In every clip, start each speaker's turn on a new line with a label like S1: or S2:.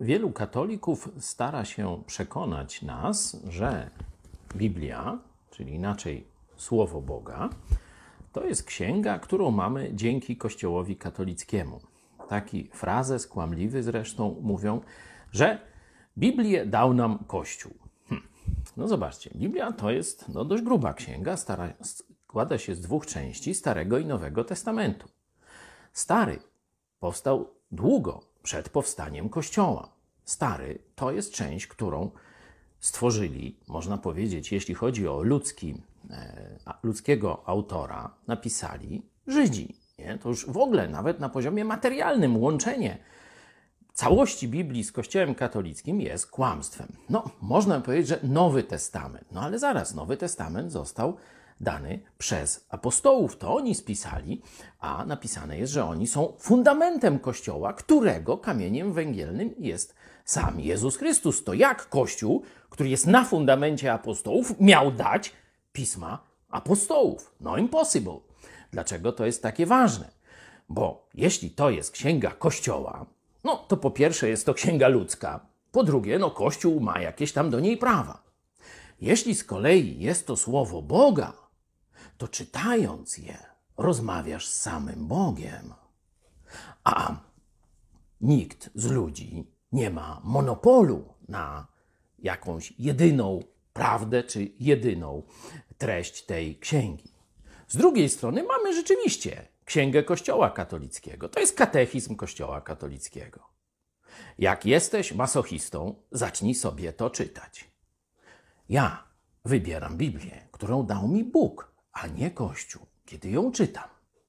S1: Wielu katolików stara się przekonać nas, że Biblia, czyli inaczej Słowo Boga, to jest księga, którą mamy dzięki Kościołowi katolickiemu. Taki frazes kłamliwy zresztą mówią, że Biblię dał nam Kościół. Hm. No zobaczcie, Biblia to jest no, dość gruba księga, stara, składa się z dwóch części Starego i Nowego Testamentu. Stary powstał długo przed powstaniem Kościoła. Stary to jest część, którą stworzyli, można powiedzieć, jeśli chodzi o ludzki, e, ludzkiego autora, napisali Żydzi. Nie? To już w ogóle nawet na poziomie materialnym łączenie całości Biblii z Kościołem katolickim jest kłamstwem. No, można powiedzieć, że Nowy Testament. No ale zaraz, Nowy Testament został dany przez apostołów. To oni spisali, a napisane jest, że oni są fundamentem Kościoła, którego kamieniem węgielnym jest sam Jezus Chrystus. To jak Kościół, który jest na fundamencie apostołów, miał dać pisma apostołów? No impossible. Dlaczego to jest takie ważne? Bo jeśli to jest księga Kościoła, no to po pierwsze jest to księga ludzka, po drugie, no Kościół ma jakieś tam do niej prawa. Jeśli z kolei jest to słowo Boga, to czytając je, rozmawiasz z samym Bogiem. A nikt z ludzi nie ma monopolu na jakąś jedyną prawdę czy jedyną treść tej księgi. Z drugiej strony mamy rzeczywiście księgę Kościoła katolickiego. To jest katechizm Kościoła katolickiego. Jak jesteś masochistą, zacznij sobie to czytać. Ja wybieram Biblię, którą dał mi Bóg, a nie Kościół. Kiedy ją czytam,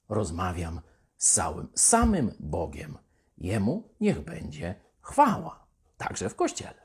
S1: rozmawiam z całym samym Bogiem. Jemu niech będzie chwała, także w Kościele.